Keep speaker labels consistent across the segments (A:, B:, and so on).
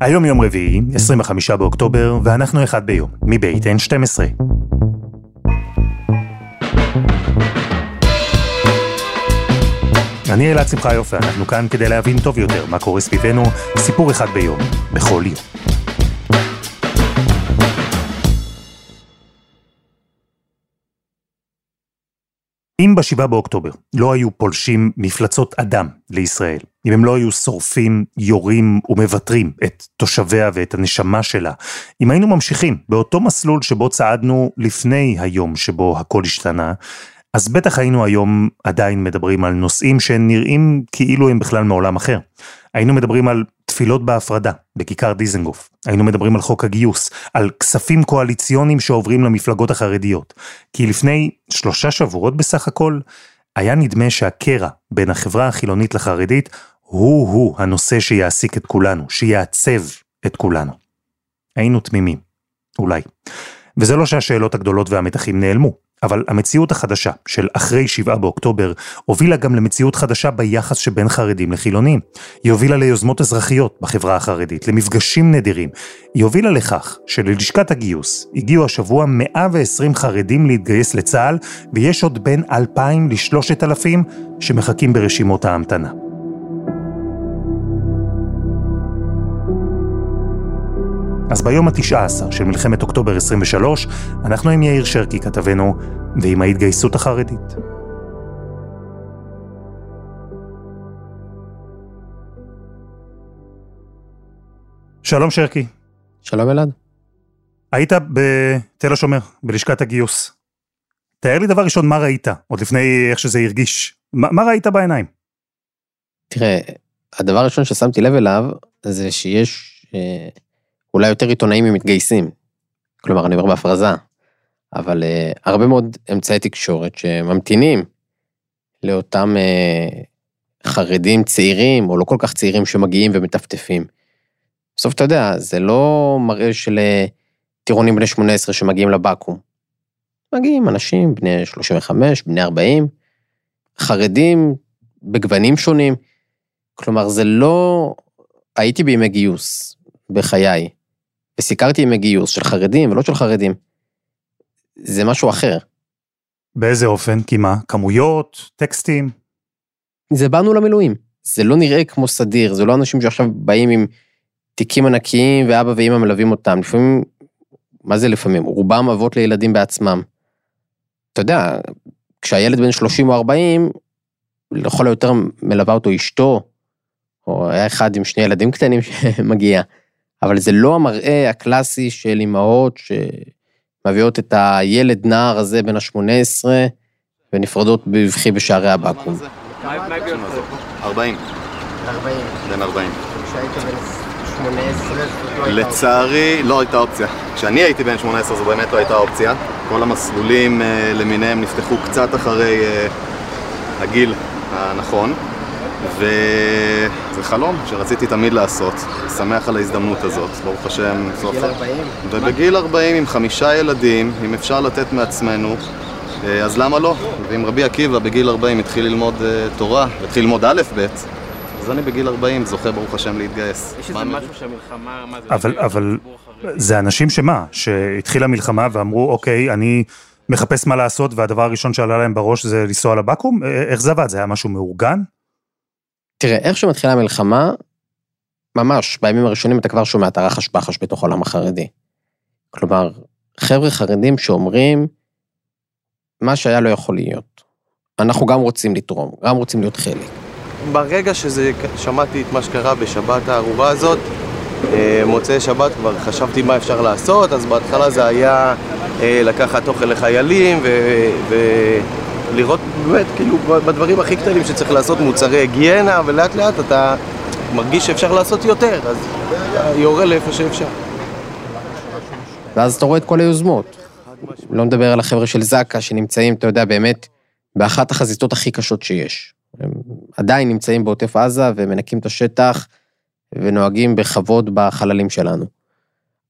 A: היום יום רביעי, 25 באוקטובר, ואנחנו אחד ביום, מבית N12. אני אלעד שמחיוף, ואנחנו כאן כדי להבין טוב יותר מה קורה סביבנו, סיפור אחד ביום, בכל יום. אם ב-7 באוקטובר לא היו פולשים מפלצות אדם לישראל, אם הם לא היו שורפים, יורים ומוותרים את תושביה ואת הנשמה שלה, אם היינו ממשיכים באותו מסלול שבו צעדנו לפני היום שבו הכל השתנה, אז בטח היינו היום עדיין מדברים על נושאים שנראים כאילו הם בכלל מעולם אחר. היינו מדברים על תפילות בהפרדה, בכיכר דיזנגוף. היינו מדברים על חוק הגיוס, על כספים קואליציוניים שעוברים למפלגות החרדיות. כי לפני שלושה שבועות בסך הכל, היה נדמה שהקרע בין החברה החילונית לחרדית הוא-הוא הנושא שיעסיק את כולנו, שיעצב את כולנו. היינו תמימים, אולי. וזה לא שהשאלות הגדולות והמתחים נעלמו. אבל המציאות החדשה של אחרי 7 באוקטובר הובילה גם למציאות חדשה ביחס שבין חרדים לחילונים. היא הובילה ליוזמות אזרחיות בחברה החרדית, למפגשים נדירים. היא הובילה לכך שללשכת הגיוס הגיעו השבוע 120 חרדים להתגייס לצה"ל, ויש עוד בין 2,000 ל-3,000 שמחכים ברשימות ההמתנה. אז ביום התשע עשר של מלחמת אוקטובר 23, אנחנו עם יאיר שרקי כתבנו, ועם ההתגייסות החרדית. שלום שרקי.
B: שלום אלעד.
A: היית בתל השומר, בלשכת הגיוס. תאר לי דבר ראשון מה ראית, עוד לפני איך שזה הרגיש. מה, מה ראית בעיניים?
B: תראה, הדבר הראשון ששמתי לב אליו, זה שיש אה, אולי יותר עיתונאים ממתגייסים. כלומר, אני אומר בהפרזה, אבל uh, הרבה מאוד אמצעי תקשורת שממתינים לאותם uh, חרדים צעירים, או לא כל כך צעירים שמגיעים ומטפטפים. בסוף אתה יודע, זה לא מראה של uh, טירונים בני 18 שמגיעים לבקו"ם. מגיעים אנשים בני 35, בני 40, חרדים בגוונים שונים. כלומר, זה לא... הייתי בימי גיוס בחיי, וסיקרתי ימי גיוס של חרדים ולא של חרדים. זה משהו אחר.
A: באיזה אופן? כי מה? כמויות? טקסטים?
B: זה באנו למילואים. זה לא נראה כמו סדיר, זה לא אנשים שעכשיו באים עם תיקים ענקיים ואבא ואמא מלווים אותם. לפעמים, מה זה לפעמים? רובם אבות לילדים בעצמם. אתה יודע, כשהילד בן 30 או 40, לכל היותר מלווה אותו אשתו, או היה אחד עם שני ילדים קטנים שמגיע. אבל זה לא המראה הקלאסי של אמהות שמביאות את הילד נער הזה בן ה-18 ונפרדות בבכי בשערי הבקו"ם.
C: 40.
B: 40.
C: בן 40.
B: כשהיית בן 18
C: לצערי לא הייתה אופציה. כשאני הייתי בן 18 זו באמת לא הייתה אופציה. כל המסלולים אה, למיניהם נפתחו קצת אחרי אה, הגיל הנכון. וזה חלום שרציתי תמיד לעשות, שמח על ההזדמנות הזאת, ברוך השם, סוף...
B: בגיל 40?
C: ובגיל 40 עם חמישה ילדים, אם אפשר לתת מעצמנו, אה, אז למה לא? ואם רבי עקיבא בגיל 40 התחיל ללמוד אה, תורה, התחיל ללמוד א' ב', אז אני בגיל 40 זוכה ברוך השם להתגייס.
D: יש איזה משהו שהמלחמה, מה זה?
A: אבל, אבל זה אנשים שמה? שהתחילה מלחמה ואמרו, אוקיי, אני מחפש מה לעשות, והדבר הראשון שעלה להם בראש זה לנסוע לבקו"ם? אה, איך זה עבד? זה היה משהו מאורגן?
B: תראה, איך שמתחילה המלחמה, ממש, בימים הראשונים אתה כבר שומע את הרחש בחש בתוך העולם החרדי. כלומר, חבר'ה חרדים שאומרים, מה שהיה לא יכול להיות. אנחנו גם רוצים לתרום, גם רוצים להיות חלק.
E: ברגע ששמעתי את מה שקרה בשבת הארורה הזאת, אה, מוצאי שבת כבר חשבתי מה אפשר לעשות, אז בהתחלה זה היה אה, לקחת אוכל לחיילים ולראות באמת כאילו בדברים הכי קטנים שצריך לעשות מוצרי היגיינה ולאט לאט אתה מרגיש שאפשר לעשות יותר, אז יורה לאיפה שאפשר.
B: ואז אתה רואה את כל היוזמות. לא נדבר על החבר'ה של זק"א שנמצאים, אתה יודע, באמת, באחת החזיתות הכי קשות שיש. הם עדיין נמצאים בעוטף עזה ומנקים את השטח ונוהגים בכבוד בחללים שלנו.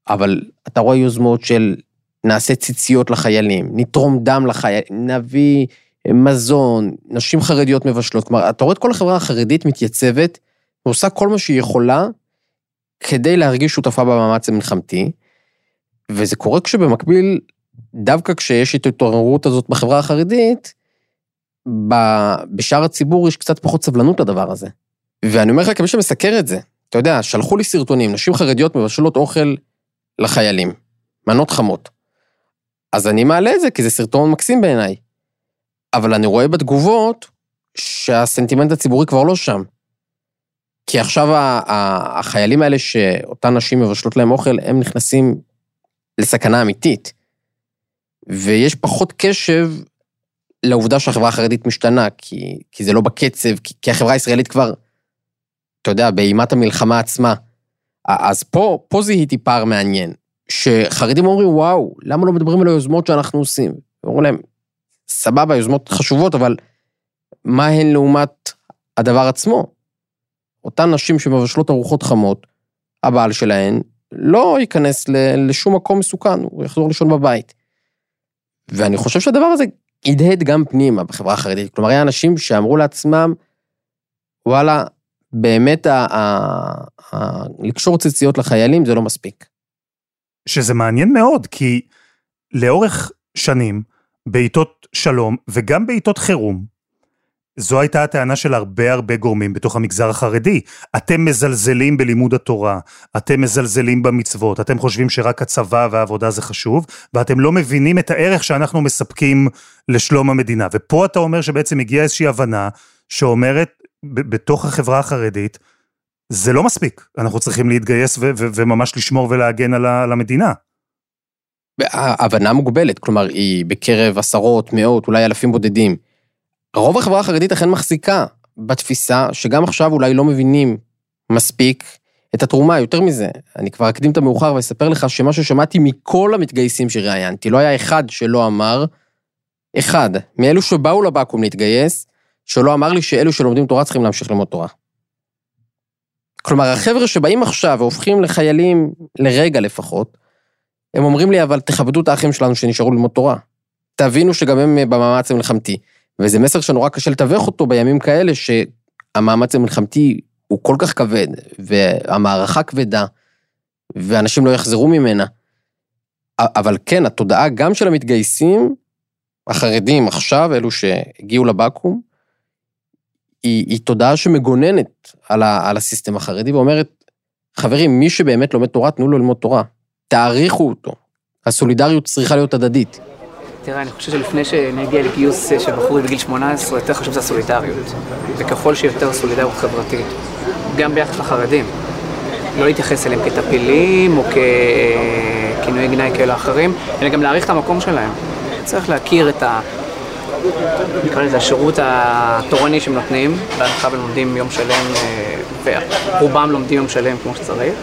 B: אבל אתה רואה יוזמות של נעשה ציציות לחיילים, נתרום דם לחיילים, נביא מזון, נשים חרדיות מבשלות. כלומר, אתה רואה את כל החברה החרדית מתייצבת ועושה כל מה שהיא יכולה כדי להרגיש שותפה במאמץ המלחמתי, וזה קורה כשבמקביל, דווקא כשיש את ההתעוררות הזאת בחברה החרדית, בשאר הציבור יש קצת פחות סבלנות לדבר הזה. ואני אומר לך, כמי שמסקר את זה, אתה יודע, שלחו לי סרטונים, נשים חרדיות מבשלות אוכל לחיילים, מנות חמות. אז אני מעלה את זה, כי זה סרטון מקסים בעיניי. אבל אני רואה בתגובות שהסנטימנט הציבורי כבר לא שם. כי עכשיו החיילים האלה שאותן נשים מבשלות להם אוכל, הם נכנסים לסכנה אמיתית. ויש פחות קשב לעובדה שהחברה החרדית משתנה, כי, כי זה לא בקצב, כי, כי החברה הישראלית כבר, אתה יודע, באימת המלחמה עצמה. אז פה, פה זיהיתי פער מעניין, שחרדים אומרים, וואו, למה לא מדברים על היוזמות שאנחנו עושים? אומרים להם, סבבה, יוזמות חשובות, אבל מה הן לעומת הדבר עצמו? אותן נשים שמבשלות ארוחות חמות, הבעל שלהן לא ייכנס לשום מקום מסוכן, הוא יחזור לישון בבית. ואני חושב שהדבר הזה הדהד גם פנימה בחברה החרדית. כלומר, היה אנשים שאמרו לעצמם, וואלה, באמת ה- ה- ה- לקשור ציציות לחיילים זה לא מספיק.
A: שזה מעניין מאוד, כי לאורך שנים, בעיתות שלום וגם בעיתות חירום, זו הייתה הטענה של הרבה הרבה גורמים בתוך המגזר החרדי. אתם מזלזלים בלימוד התורה, אתם מזלזלים במצוות, אתם חושבים שרק הצבא והעבודה זה חשוב, ואתם לא מבינים את הערך שאנחנו מספקים לשלום המדינה. ופה אתה אומר שבעצם הגיעה איזושהי הבנה שאומרת, בתוך החברה החרדית, זה לא מספיק, אנחנו צריכים להתגייס וממש לשמור ולהגן על על המדינה.
B: ההבנה מוגבלת, כלומר, היא בקרב עשרות, מאות, אולי אלפים בודדים. רוב החברה החרדית אכן מחזיקה בתפיסה שגם עכשיו אולי לא מבינים מספיק את התרומה, יותר מזה. אני כבר אקדים את המאוחר ואספר לך שמה ששמעתי מכל המתגייסים שראיינתי, לא היה אחד שלא אמר, אחד, מאלו שבאו לבקו"ם להתגייס, שלא אמר לי שאלו שלומדים תורה צריכים להמשיך ללמוד תורה. כלומר, החבר'ה שבאים עכשיו והופכים לחיילים, לרגע לפחות, הם אומרים לי, אבל תכבדו את האחים שלנו שנשארו ללמוד תורה. תבינו שגם הם אה, במאמץ המלחמתי. וזה מסר שנורא קשה לתווך אותו בימים כאלה שהמאמץ המלחמתי הוא כל כך כבד, והמערכה כבדה, ואנשים לא יחזרו ממנה. אבל כן, התודעה גם של המתגייסים, החרדים עכשיו, אלו שהגיעו לבקו"ם, היא, היא תודעה שמגוננת על, ה, על הסיסטם החרדי ואומרת, חברים, מי שבאמת לומד תורה, תנו לו ללמוד תורה. תעריכו אותו. הסולידריות צריכה להיות הדדית.
D: תראה, אני חושב שלפני שנגיע לגיוס של בחורים בגיל 18, יותר חשוב זה הסולידריות. וככל שיותר סולידריות חברתית, גם ביחס לחרדים, לא להתייחס אליהם כטפילים או ככינויי גנאי כאלה אחרים, אלא גם להעריך את המקום שלהם. צריך להכיר את ה... נקרא לזה השירות התורני שהם נותנים, בהנחה והם לומדים יום שלם, אה, ורובם לומדים יום שלם כמו שצריך.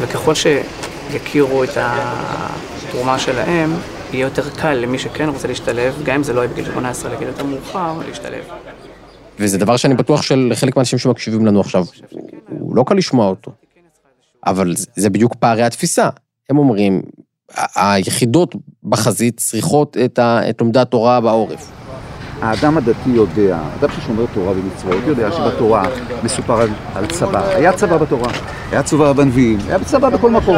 D: וככל שיכירו את התרומה שלהם, יהיה יותר קל למי שכן רוצה להשתלב, גם אם זה לא יהיה בגיל 18, לגיל יותר מאוחר, להשתלב.
B: וזה דבר שאני בטוח שלחלק מהאנשים שמקשיבים לנו עכשיו, הוא לא קל לשמוע אותו. אבל זה בדיוק פערי התפיסה. הם אומרים, היחידות בחזית צריכות את לומדי התורה בעורף.
F: האדם הדתי יודע, אדם ששומר תורה ומצוות יודע שבתורה מסופר על, על צבא. היה צבא בתורה, היה צבא בנביאים, היה צבא בכל מקום.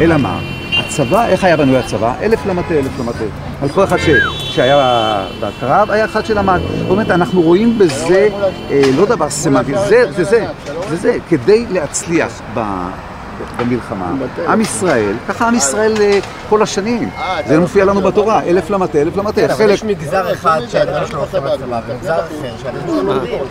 F: אלא מה? הצבא, איך היה בנוי הצבא? אלף למטה, אלף למטה. על כל אחד ש, שהיה בקרב, היה אחד שלמד. זאת אומרת, אנחנו רואים בזה אה, לא דבר סמנטי, זה, זה, זה, זה, כדי להצליח. במלחמה. עם ישראל, ככה עם ישראל אה, כל השנים. זה מופיע לנו בתורה, אלף למטה, אלף למטה. חלק...
B: מגזר אחד שהדברים שלו הולכים לצבא, ומגזר אחר שהדברים שלו.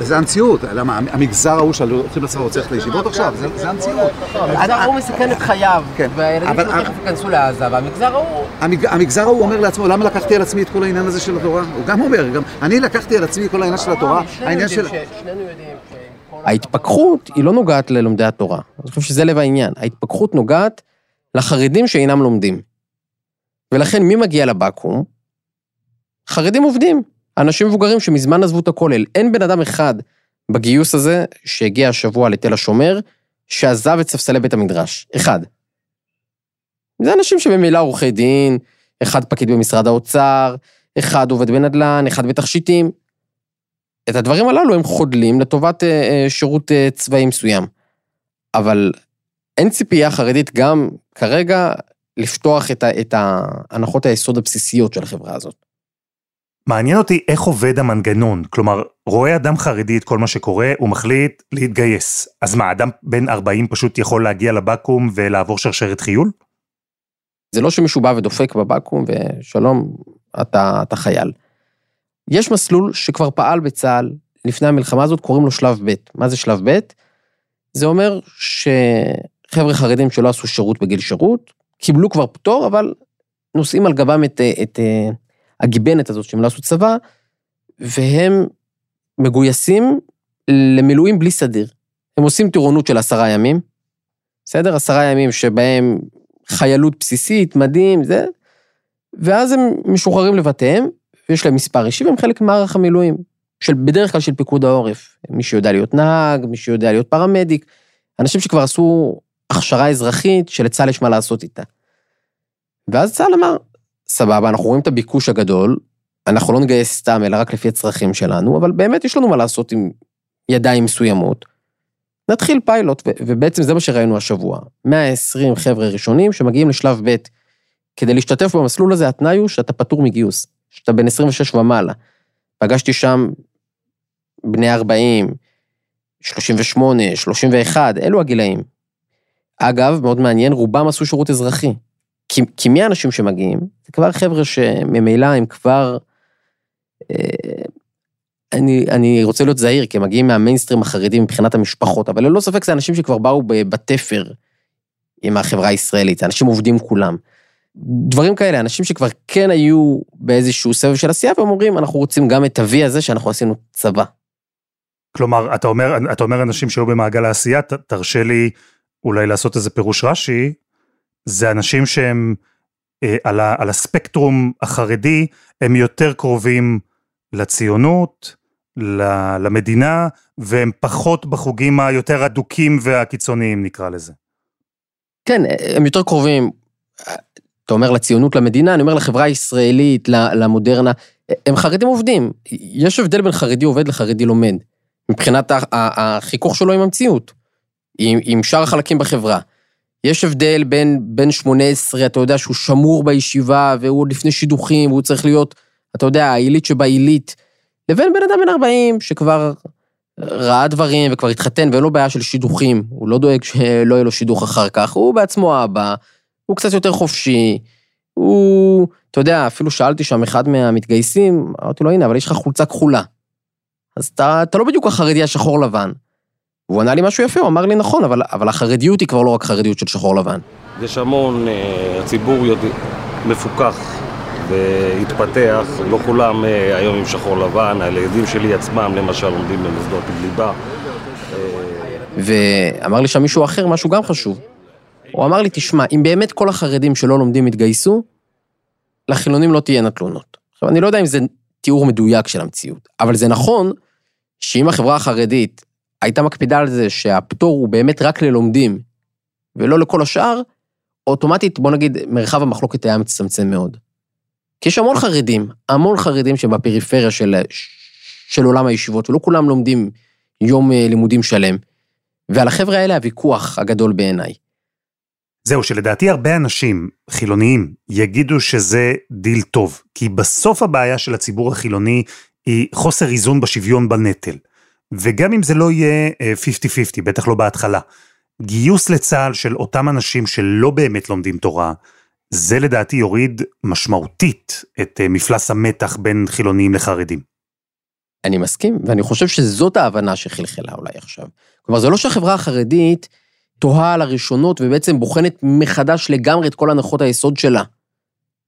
F: זה המציאות, למה המגזר ההוא שהולכים לצבא רוצה ללכת לישיבות עכשיו, זה, המציאות.
B: המגזר ההוא מסכן את חייו,
F: כן,
B: והילדים
F: אבל-
B: שלו תכף ייכנסו לעזה, והמגזר ההוא...
F: המג, המגזר ההוא אומר לעצמו, למה לקחתי על עצמי את כל העניין הזה של התורה? הוא גם אומר, אני לקחתי על עצמי כל העניין של התורה, העניין של...
B: שנינו יודעים ההתפכחות היא לא נוגעת ללומדי התורה. אני חושב שזה לב העניין. ההתפכחות נוגעת לחרדים שאינם לומדים. ולכן מי מגיע לבקו"ם? חרדים עובדים. אנשים מבוגרים שמזמן עזבו את הכולל. אין בן אדם אחד בגיוס הזה שהגיע השבוע לתל השומר, שעזב את ספסלי בית המדרש. אחד. זה אנשים שממילא עורכי דין, אחד פקיד במשרד האוצר, אחד עובד בנדל"ן, אחד בתכשיטים. את הדברים הללו הם חודלים לטובת אה, אה, שירות אה, צבאי מסוים. אבל אין ציפייה חרדית גם כרגע לפתוח את, ה, את ההנחות היסוד הבסיסיות של החברה הזאת.
A: מעניין אותי איך עובד המנגנון, כלומר, רואה אדם חרדי את כל מה שקורה, הוא מחליט להתגייס. אז מה, אדם בן 40 פשוט יכול להגיע לבקו"ם ולעבור שרשרת חיול?
B: זה לא שמישהו בא ודופק בבקו"ם ושלום, אתה, אתה חייל. יש מסלול שכבר פעל בצה"ל לפני המלחמה הזאת, קוראים לו שלב ב'. מה זה שלב ב'? זה אומר שחבר'ה חרדים שלא עשו שירות בגיל שירות, קיבלו כבר פטור, אבל נושאים על גבם את, את, את הגיבנת הזאת שהם לא עשו צבא, והם מגויסים למילואים בלי סדיר. הם עושים טירונות של עשרה ימים, בסדר? עשרה ימים שבהם חיילות בסיסית, מדים, זה, ואז הם משוחררים לבתיהם, ויש להם מספר אישי והם חלק ממערך המילואים, של, בדרך כלל של פיקוד העורף. מי שיודע להיות נהג, מי שיודע להיות פרמדיק, אנשים שכבר עשו הכשרה אזרחית שלצה"ל יש מה לעשות איתה. ואז צה"ל אמר, סבבה, אנחנו רואים את הביקוש הגדול, אנחנו לא נגייס סתם, אלא רק לפי הצרכים שלנו, אבל באמת יש לנו מה לעשות עם ידיים מסוימות. נתחיל פיילוט, ובעצם זה מה שראינו השבוע. 120 חבר'ה ראשונים שמגיעים לשלב ב'. כדי להשתתף במסלול הזה, התנאי הוא שאתה פטור מגיוס, שאתה בן 26 ומעלה. פגשתי שם בני 40, 38, 31, אלו הגילאים. אגב, מאוד מעניין, רובם עשו שירות אזרחי. כי, כי מי האנשים שמגיעים? זה כבר חבר'ה שממילא הם כבר... אה, אני, אני רוצה להיות זהיר, כי הם מגיעים מהמיינסטרים החרדי מבחינת המשפחות, אבל ללא ספק זה אנשים שכבר באו בתפר עם החברה הישראלית, אנשים עובדים כולם. דברים כאלה, אנשים שכבר כן היו באיזשהו סבב של עשייה, והם אומרים, אנחנו רוצים גם את ה-V הזה שאנחנו עשינו צבא.
A: כלומר, אתה אומר, אתה אומר אנשים שהיו במעגל העשייה, ת, תרשה לי אולי לעשות איזה פירוש רש"י, זה אנשים שהם אה, על, ה, על הספקטרום החרדי, הם יותר קרובים לציונות, למדינה, והם פחות בחוגים היותר אדוקים והקיצוניים נקרא לזה.
B: כן, הם יותר קרובים, אתה אומר לציונות, למדינה, אני אומר לחברה הישראלית, למודרנה, הם חרדים עובדים. יש הבדל בין חרדי עובד לחרדי לומד, מבחינת החיכוך שלו עם המציאות, עם, עם שאר החלקים בחברה. יש הבדל בין בן 18, אתה יודע שהוא שמור בישיבה, והוא עוד לפני שידוכים, והוא צריך להיות, אתה יודע, העילית שבעילית, לבין בן אדם בן 40, שכבר ראה דברים וכבר התחתן, ואין לו בעיה של שידוכים, הוא לא דואג שלא יהיה לו שידוך אחר כך, הוא בעצמו אבא, הוא קצת יותר חופשי, הוא, אתה יודע, אפילו שאלתי שם אחד מהמתגייסים, אמרתי לו, הנה, אבל יש לך חולצה כחולה. אז אתה, אתה לא בדיוק החרדי השחור לבן. והוא ענה לי משהו יפה, הוא אמר לי, נכון, אבל, אבל החרדיות היא כבר לא רק חרדיות של שחור לבן.
G: יש המון, אה, הציבור יודע, מפוקח והתפתח, לא כולם אה, היום עם שחור לבן, הילדים שלי עצמם למשל לומדים במוסדות ליבה.
B: ואמר לי שם מישהו אחר משהו גם חשוב. הוא אמר לי, תשמע, אם באמת כל החרדים שלא לומדים יתגייסו, לחילונים לא תהיינה תלונות. עכשיו, אני לא יודע אם זה תיאור מדויק של המציאות, אבל זה נכון שאם החברה החרדית הייתה מקפידה על זה שהפטור הוא באמת רק ללומדים ולא לכל השאר, אוטומטית, בוא נגיד, מרחב המחלוקת היה מצטמצם מאוד. כי יש המון חרדים, המון חרדים שבפריפריה של, של עולם הישיבות, ולא כולם לומדים יום אה, לימודים שלם. ועל החבר'ה האלה הוויכוח הגדול בעיניי.
A: זהו, שלדעתי הרבה אנשים חילוניים יגידו שזה דיל טוב, כי בסוף הבעיה של הציבור החילוני היא חוסר איזון בשוויון בנטל. וגם אם זה לא יהיה 50-50, אה, בטח לא בהתחלה, גיוס לצה"ל של אותם אנשים שלא באמת לומדים תורה, זה לדעתי יוריד משמעותית את אה, מפלס המתח בין חילונים לחרדים.
B: אני מסכים, ואני חושב שזאת ההבנה שחלחלה אולי עכשיו. כלומר, זה לא שהחברה החרדית תוהה על הראשונות ובעצם בוחנת מחדש לגמרי את כל הנחות היסוד שלה.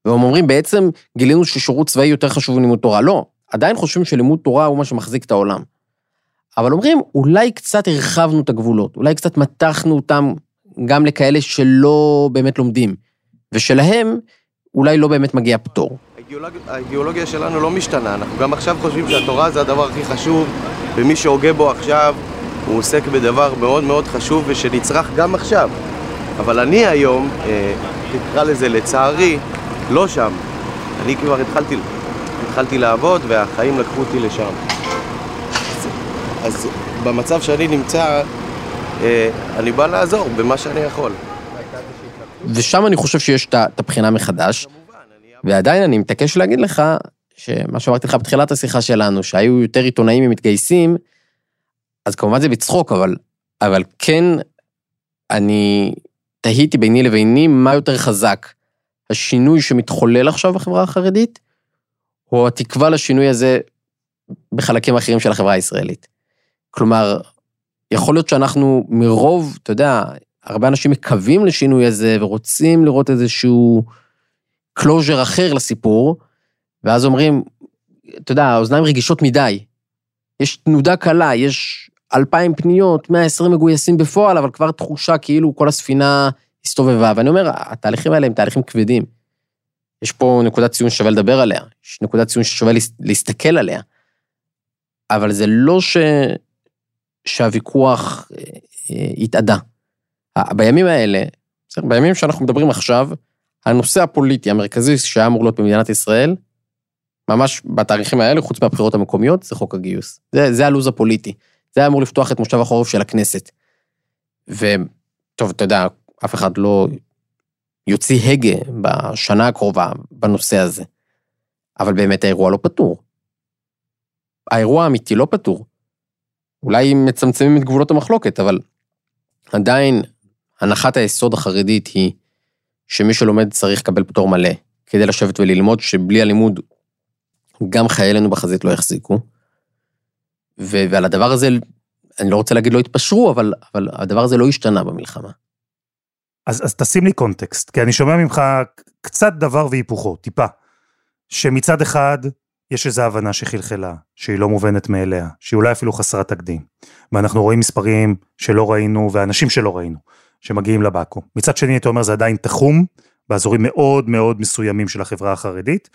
B: והם אומרים, בעצם גילינו ששירות צבאי יותר חשוב מלימוד תורה. לא, עדיין חושבים שלימוד תורה הוא מה שמחזיק את העולם. אבל אומרים, אולי קצת הרחבנו את הגבולות, אולי קצת מתחנו אותם גם לכאלה שלא באמת לומדים. ושלהם אולי לא באמת מגיע פטור.
E: האידיאולוגיה שלנו לא משתנה, אנחנו גם עכשיו חושבים שהתורה זה הדבר הכי חשוב, ומי שהוגה בו עכשיו, הוא עוסק בדבר מאוד מאוד חשוב ושנצרך גם עכשיו. אבל אני היום, אה, תקרא לזה לצערי, לא שם. אני כבר התחלתי, התחלתי לעבוד והחיים לקחו אותי לשם. אז, אז במצב שאני נמצא, אה, אני בא לעזור במה שאני יכול.
B: ושם אני חושב שיש את הבחינה מחדש, ועדיין אני מתעקש להגיד לך, שמה שאמרתי לך בתחילת השיחה שלנו, שהיו יותר עיתונאים ממתגייסים, אז כמובן זה בצחוק, אבל, אבל כן, אני תהיתי ביני לביני מה יותר חזק, השינוי שמתחולל עכשיו בחברה החרדית, או התקווה לשינוי הזה בחלקים אחרים של החברה הישראלית. כלומר, יכול להיות שאנחנו מרוב, אתה יודע, הרבה אנשים מקווים לשינוי הזה ורוצים לראות איזשהו closure אחר לסיפור, ואז אומרים, אתה יודע, האוזניים רגישות מדי. יש תנודה קלה, יש אלפיים פניות, 120 מגויסים בפועל, אבל כבר תחושה כאילו כל הספינה הסתובבה. ואני אומר, התהליכים האלה הם תהליכים כבדים. יש פה נקודת ציון ששווה לדבר עליה, יש נקודת ציון ששווה להס- להסתכל עליה. אבל זה לא ש... שהוויכוח אה, אה, התאדה. בימים האלה, בימים שאנחנו מדברים עכשיו, הנושא הפוליטי המרכזי שהיה אמור להיות במדינת ישראל, ממש בתאריכים האלה, חוץ מהבחירות המקומיות, זה חוק הגיוס. זה, זה הלו"ז הפוליטי. זה היה אמור לפתוח את מושב החורף של הכנסת. וטוב, אתה יודע, אף אחד לא יוציא הגה בשנה הקרובה בנושא הזה. אבל באמת האירוע לא פתור. האירוע האמיתי לא פתור. אולי מצמצמים את גבולות המחלוקת, אבל עדיין הנחת היסוד החרדית היא שמי שלומד צריך לקבל פטור מלא כדי לשבת וללמוד, שבלי הלימוד גם חיילינו בחזית לא יחזיקו. ו- ועל הדבר הזה, אני לא רוצה להגיד לא התפשרו, אבל, אבל הדבר הזה לא השתנה במלחמה.
A: אז, אז תשים לי קונטקסט, כי אני שומע ממך קצת דבר והיפוכו, טיפה. שמצד אחד, יש איזו הבנה שחלחלה, שהיא לא מובנת מאליה, שהיא אולי אפילו חסרת תקדים. ואנחנו רואים מספרים שלא ראינו, ואנשים שלא ראינו, שמגיעים לבקו"ם. מצד שני, אתה אומר, זה עדיין תחום, באזורים מאוד מאוד מסוימים של החברה החרדית,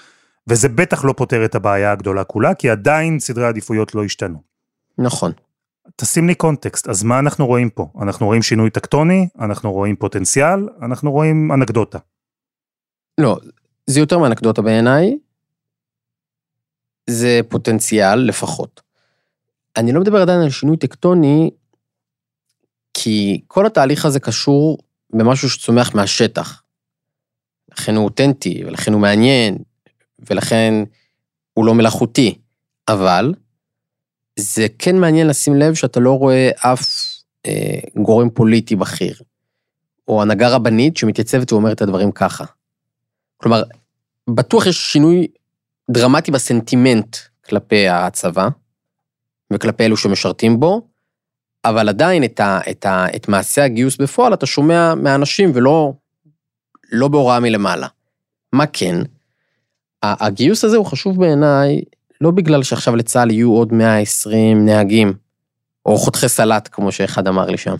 A: וזה בטח לא פותר את הבעיה הגדולה כולה, כי עדיין סדרי העדיפויות לא השתנו.
B: נכון.
A: תשים לי קונטקסט, אז מה אנחנו רואים פה? אנחנו רואים שינוי טקטוני, אנחנו רואים פוטנציאל, אנחנו רואים אנקדוטה.
B: לא, זה יותר מאנקדוטה בעיניי, זה פוטנציאל לפחות. אני לא מדבר עדיין על שינוי טקטוני, כי כל התהליך הזה קשור במשהו שצומח מהשטח. לכן הוא אותנטי, ולכן הוא מעניין, ולכן הוא לא מלאכותי. אבל זה כן מעניין לשים לב שאתה לא רואה אף אה, גורם פוליטי בכיר, או הנהגה רבנית שמתייצבת ואומרת את הדברים ככה. כלומר, בטוח יש שינוי דרמטי בסנטימנט כלפי הצבא, וכלפי אלו שמשרתים בו, אבל עדיין את, ה, את, ה, את מעשה הגיוס בפועל אתה שומע מהאנשים ולא לא בהוראה מלמעלה. מה כן? הגיוס הזה הוא חשוב בעיניי, לא בגלל שעכשיו לצה"ל יהיו עוד 120 נהגים, או חותכי סלט, כמו שאחד אמר לי שם,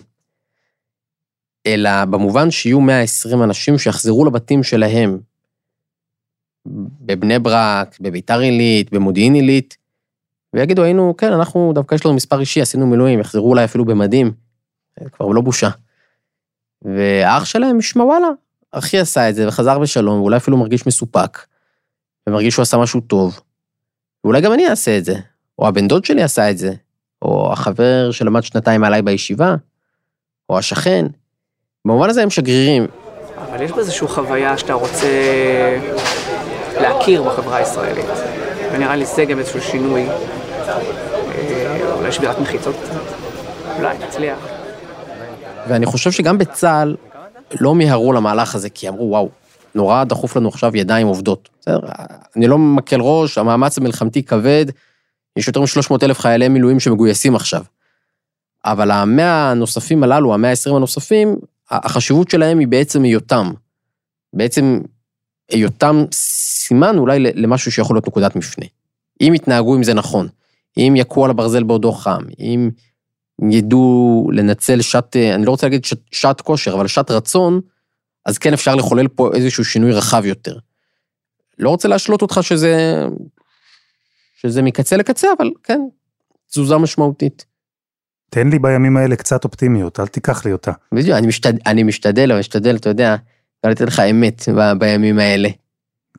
B: אלא במובן שיהיו 120 אנשים שיחזרו לבתים שלהם, בבני ברק, בביתר עילית, במודיעין עילית, ויגידו, היינו, כן, אנחנו, דווקא יש לנו מספר אישי, עשינו מילואים, יחזרו אולי אפילו במדים, כבר לא בושה. והאח שלהם ישמע, וואלה, אחי עשה את זה וחזר בשלום, ואולי אפילו מרגיש מסופק, ומרגיש שהוא עשה משהו טוב. ואולי גם אני אעשה את זה, או הבן דוד שלי עשה את זה, או החבר שלמד שנתיים מעליי בישיבה, או השכן. במובן הזה הם שגרירים.
D: אבל יש באיזושהי חוויה שאתה רוצה להכיר בחברה הישראלית. ונראה לי זה גם איזשהו שינוי, אה, אולי שבירת מחיצות אולי נצליח.
B: ואני חושב שגם בצה"ל לא מיהרו למהלך הזה, כי אמרו, וואו, נורא דחוף לנו עכשיו ידיים עובדות. בסדר, אני לא מקל ראש, המאמץ המלחמתי כבד, יש יותר מ-300 אלף חיילי מילואים שמגויסים עכשיו. אבל המאה הנוספים הללו, המאה ה-20 הנוספים, החשיבות שלהם היא בעצם היותם. בעצם היותם סימן אולי למשהו שיכול להיות נקודת מפנה. אם יתנהגו עם זה נכון, אם יכו על הברזל בעודו חם, אם ידעו לנצל שעת, אני לא רוצה להגיד שעת כושר, אבל שעת רצון, אז כן אפשר לחולל פה איזשהו שינוי רחב יותר. לא רוצה להשלות אותך שזה, שזה מקצה לקצה, אבל כן, תזוזה משמעותית.
A: תן לי בימים האלה קצת אופטימיות, אל תיקח לי אותה.
B: בדיוק, אני, משתד, אני משתדל, אבל משתדל, אתה יודע, לא לתת לך אמת ב, בימים האלה.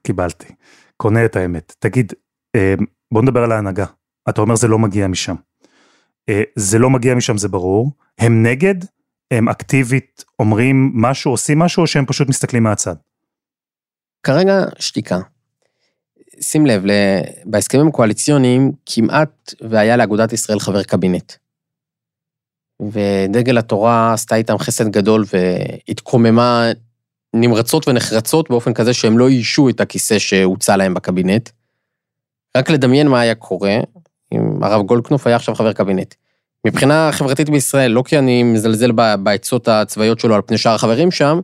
A: קיבלתי, קונה את האמת. תגיד, בוא נדבר על ההנהגה. אתה אומר זה לא מגיע משם. זה לא מגיע משם, זה ברור. הם נגד, הם אקטיבית אומרים משהו, עושים משהו, או שהם פשוט מסתכלים מהצד?
B: כרגע שתיקה. שים לב, בהסכמים הקואליציוניים כמעט והיה לאגודת ישראל חבר קבינט. ודגל התורה עשתה איתם חסד גדול והתקוממה נמרצות ונחרצות באופן כזה שהם לא איישו את הכיסא שהוצע להם בקבינט. רק לדמיין מה היה קורה אם הרב גולדקנופ היה עכשיו חבר קבינט. מבחינה חברתית בישראל, לא כי אני מזלזל בעצות הצבאיות שלו על פני שאר החברים שם,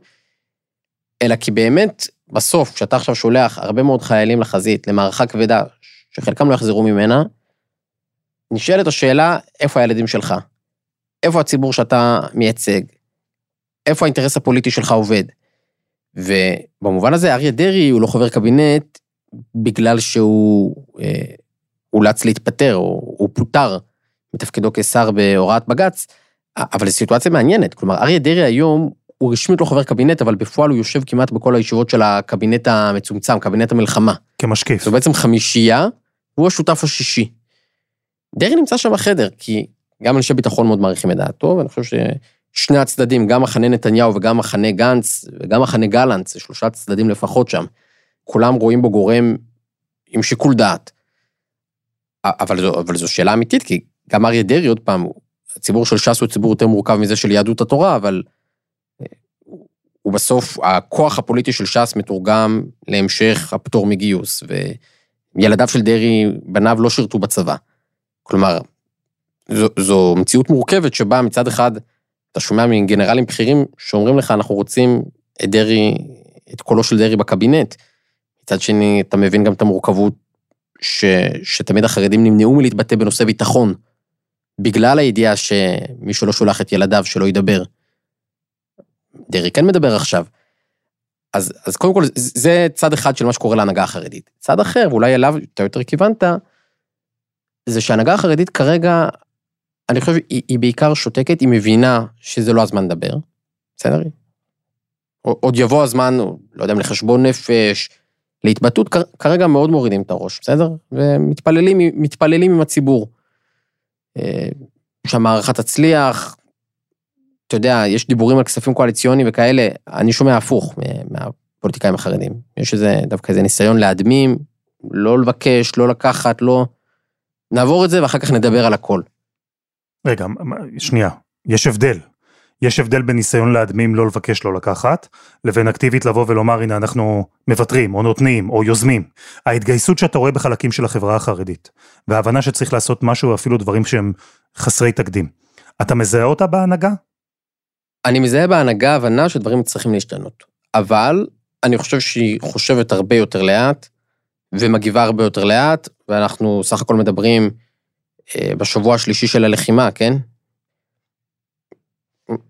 B: אלא כי באמת, בסוף, כשאתה עכשיו שולח הרבה מאוד חיילים לחזית, למערכה כבדה, שחלקם לא יחזרו ממנה, נשאלת השאלה, איפה הילדים שלך? איפה הציבור שאתה מייצג? איפה האינטרס הפוליטי שלך עובד? ובמובן הזה, אריה דרעי הוא לא חבר קבינט בגלל שהוא אה, אולץ להתפטר, או הוא פוטר מתפקידו כשר בהוראת בג"ץ, אבל זו סיטואציה מעניינת. כלומר, אריה דרעי היום הוא רשמית לא חבר קבינט, אבל בפועל הוא יושב כמעט בכל הישיבות של הקבינט המצומצם, קבינט המלחמה.
A: כמשקיף.
B: זו בעצם חמישייה, והוא השותף השישי. דרעי נמצא שם בחדר, כי גם אנשי ביטחון מאוד מעריכים את דעתו, ואני חושב ששני הצדדים, גם מחנה נתניהו וגם מחנה גנץ, וגם מחנה גלנט, זה שלושה צדדים לפחות שם, כולם רואים בו גורם עם שיקול דעת. אבל זו, אבל זו שאלה אמיתית, כי גם אריה דרעי, עוד פעם, הציבור של ש"ס הוא ציבור יותר מורכב מזה של יהדות התורה, אבל אה, הוא בסוף, הכוח הפוליטי של ש"ס מתורגם להמשך הפטור מגיוס, וילדיו של דרעי, בניו לא שירתו בצבא. כלומר, זו, זו מציאות מורכבת שבה מצד אחד, אתה שומע מגנרלים בכירים שאומרים לך, אנחנו רוצים את דרעי, את קולו של דרעי בקבינט. מצד שני, אתה מבין גם את המורכבות ש, שתמיד החרדים נמנעו מלהתבטא בנושא ביטחון, בגלל הידיעה שמי שלא שולח את ילדיו שלא ידבר. דרעי כן מדבר עכשיו. אז, אז קודם כל, זה צד אחד של מה שקורה להנהגה החרדית. צד אחר, ואולי אליו אתה יותר כיוונת, זה שההנהגה החרדית כרגע, אני חושב, היא, היא בעיקר שותקת, היא מבינה שזה לא הזמן לדבר, בסדר? עוד יבוא הזמן, לא יודע אם לחשבון נפש, להתבטאות, כרגע מאוד מורידים את הראש, בסדר? ומתפללים עם הציבור. אה, שהמערכה תצליח, אתה יודע, יש דיבורים על כספים קואליציוניים וכאלה, אני שומע הפוך מהפוליטיקאים החרדים. יש איזה, דווקא איזה ניסיון להדמים, לא לבקש, לא לקחת, לא... נעבור את זה ואחר כך נדבר על הכל.
A: רגע, שנייה, יש הבדל. יש הבדל בין ניסיון להדמים לא לבקש לא לקחת, לבין אקטיבית לבוא ולומר הנה אנחנו מוותרים או נותנים או יוזמים. ההתגייסות שאתה רואה בחלקים של החברה החרדית, וההבנה שצריך לעשות משהו אפילו דברים שהם חסרי תקדים. אתה מזהה אותה בהנהגה?
B: אני מזהה בהנהגה הבנה שדברים צריכים להשתנות. אבל אני חושב שהיא חושבת הרבה יותר לאט, ומגיבה הרבה יותר לאט, ואנחנו סך הכל מדברים אה, בשבוע השלישי של הלחימה, כן?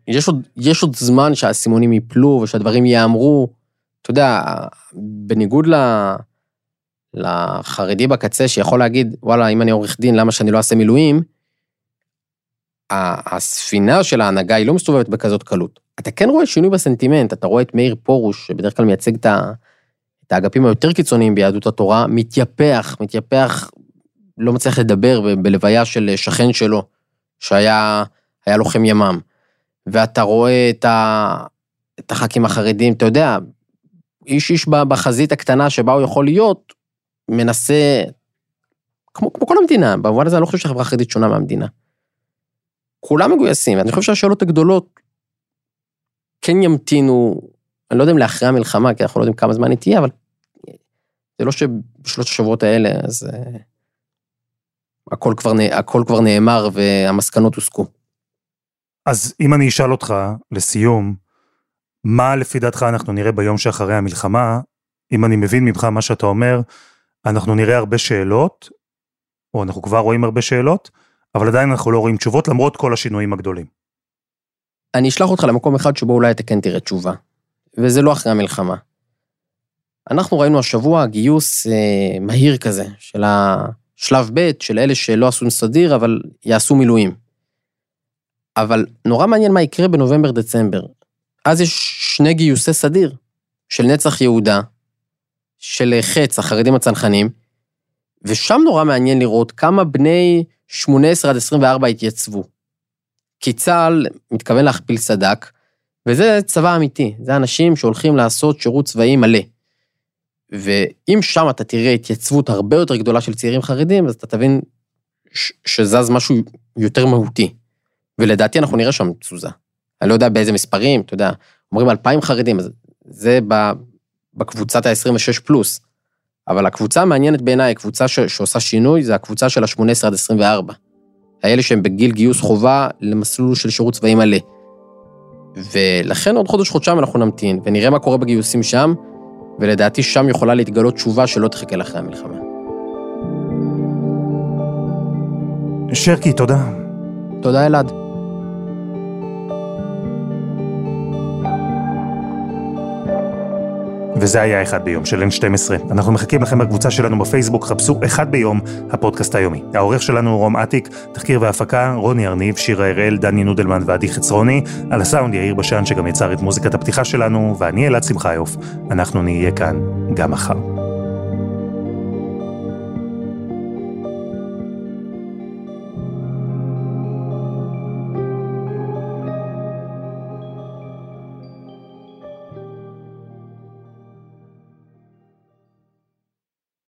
B: יש עוד, יש עוד זמן שהאסימונים ייפלו ושהדברים ייאמרו. אתה יודע, בניגוד ל... לחרדי בקצה שיכול להגיד, וואלה, אם אני עורך דין, למה שאני לא אעשה מילואים? הספינה של ההנהגה היא לא מסתובבת בכזאת קלות. אתה כן רואה שינוי בסנטימנט, אתה רואה את מאיר פרוש, שבדרך כלל מייצג את, את האגפים היותר קיצוניים ביהדות התורה, מתייפח, מתייפח, לא מצליח לדבר בלוויה של שכן שלו, שהיה לוחם ימ"מ. ואתה רואה את, ה, את הח"כים החרדים, אתה יודע, איש איש בחזית הקטנה שבה הוא יכול להיות, מנסה, כמו, כמו כל המדינה, במובן הזה אני לא חושב שהחברה החרדית שונה מהמדינה. כולם מגויסים, ואני חושב שהשאלות הגדולות כן ימתינו, אני לא יודע אם לאחרי המלחמה, כי אנחנו לא יודעים כמה זמן היא תהיה, אבל זה לא שבשלושת השבועות האלה, אז uh, הכל כבר, הכל כבר נאמר והמסקנות הוסקו.
A: אז אם אני אשאל אותך, לסיום, מה לפי דעתך אנחנו נראה ביום שאחרי המלחמה, אם אני מבין ממך מה שאתה אומר, אנחנו נראה הרבה שאלות, או אנחנו כבר רואים הרבה שאלות, אבל עדיין אנחנו לא רואים תשובות למרות כל השינויים הגדולים.
B: אני אשלח אותך למקום אחד שבו אולי אתה כן תראה תשובה, וזה לא אחרי המלחמה. אנחנו ראינו השבוע גיוס אה, מהיר כזה, של השלב ב', של אלה שלא עשו סדיר, אבל יעשו מילואים. אבל נורא מעניין מה יקרה בנובמבר-דצמבר. אז יש שני גיוסי סדיר, של נצח יהודה, של חץ, החרדים הצנחנים, ושם נורא מעניין לראות כמה בני 18 עד 24 התייצבו. כי צה"ל מתכוון להכפיל סד"כ, וזה צבא אמיתי, זה אנשים שהולכים לעשות שירות צבאי מלא. ואם שם אתה תראה התייצבות הרבה יותר גדולה של צעירים חרדים, אז אתה תבין ש- שזז משהו יותר מהותי. ולדעתי אנחנו נראה שם תזוזה. אני לא יודע באיזה מספרים, אתה יודע, אומרים 2,000 חרדים, אז זה בקבוצת ה-26 פלוס. אבל הקבוצה המעניינת בעיניי, הקבוצה ש- שעושה שינוי, זה הקבוצה של ה-18 עד 24. האלה שהם בגיל גיוס חובה למסלול של שירות צבאי מלא. ולכן עוד חודש-חודשיים אנחנו נמתין, ונראה מה קורה בגיוסים שם, ולדעתי שם יכולה להתגלות תשובה שלא תחכה לאחרי המלחמה.
A: שרקי, תודה.
B: תודה, אלעד.
A: וזה היה אחד ביום של N12. אנחנו מחכים לכם בקבוצה שלנו בפייסבוק, חפשו אחד ביום, הפודקאסט היומי. העורך שלנו הוא רום אטיק, תחקיר והפקה, רוני ארניב, שירה הראל, דני נודלמן ועדי חצרוני, על הסאונד יאיר בשן שגם יצר את מוזיקת הפתיחה שלנו, ואני אלעד שמחיוף. אנחנו נהיה כאן גם מחר.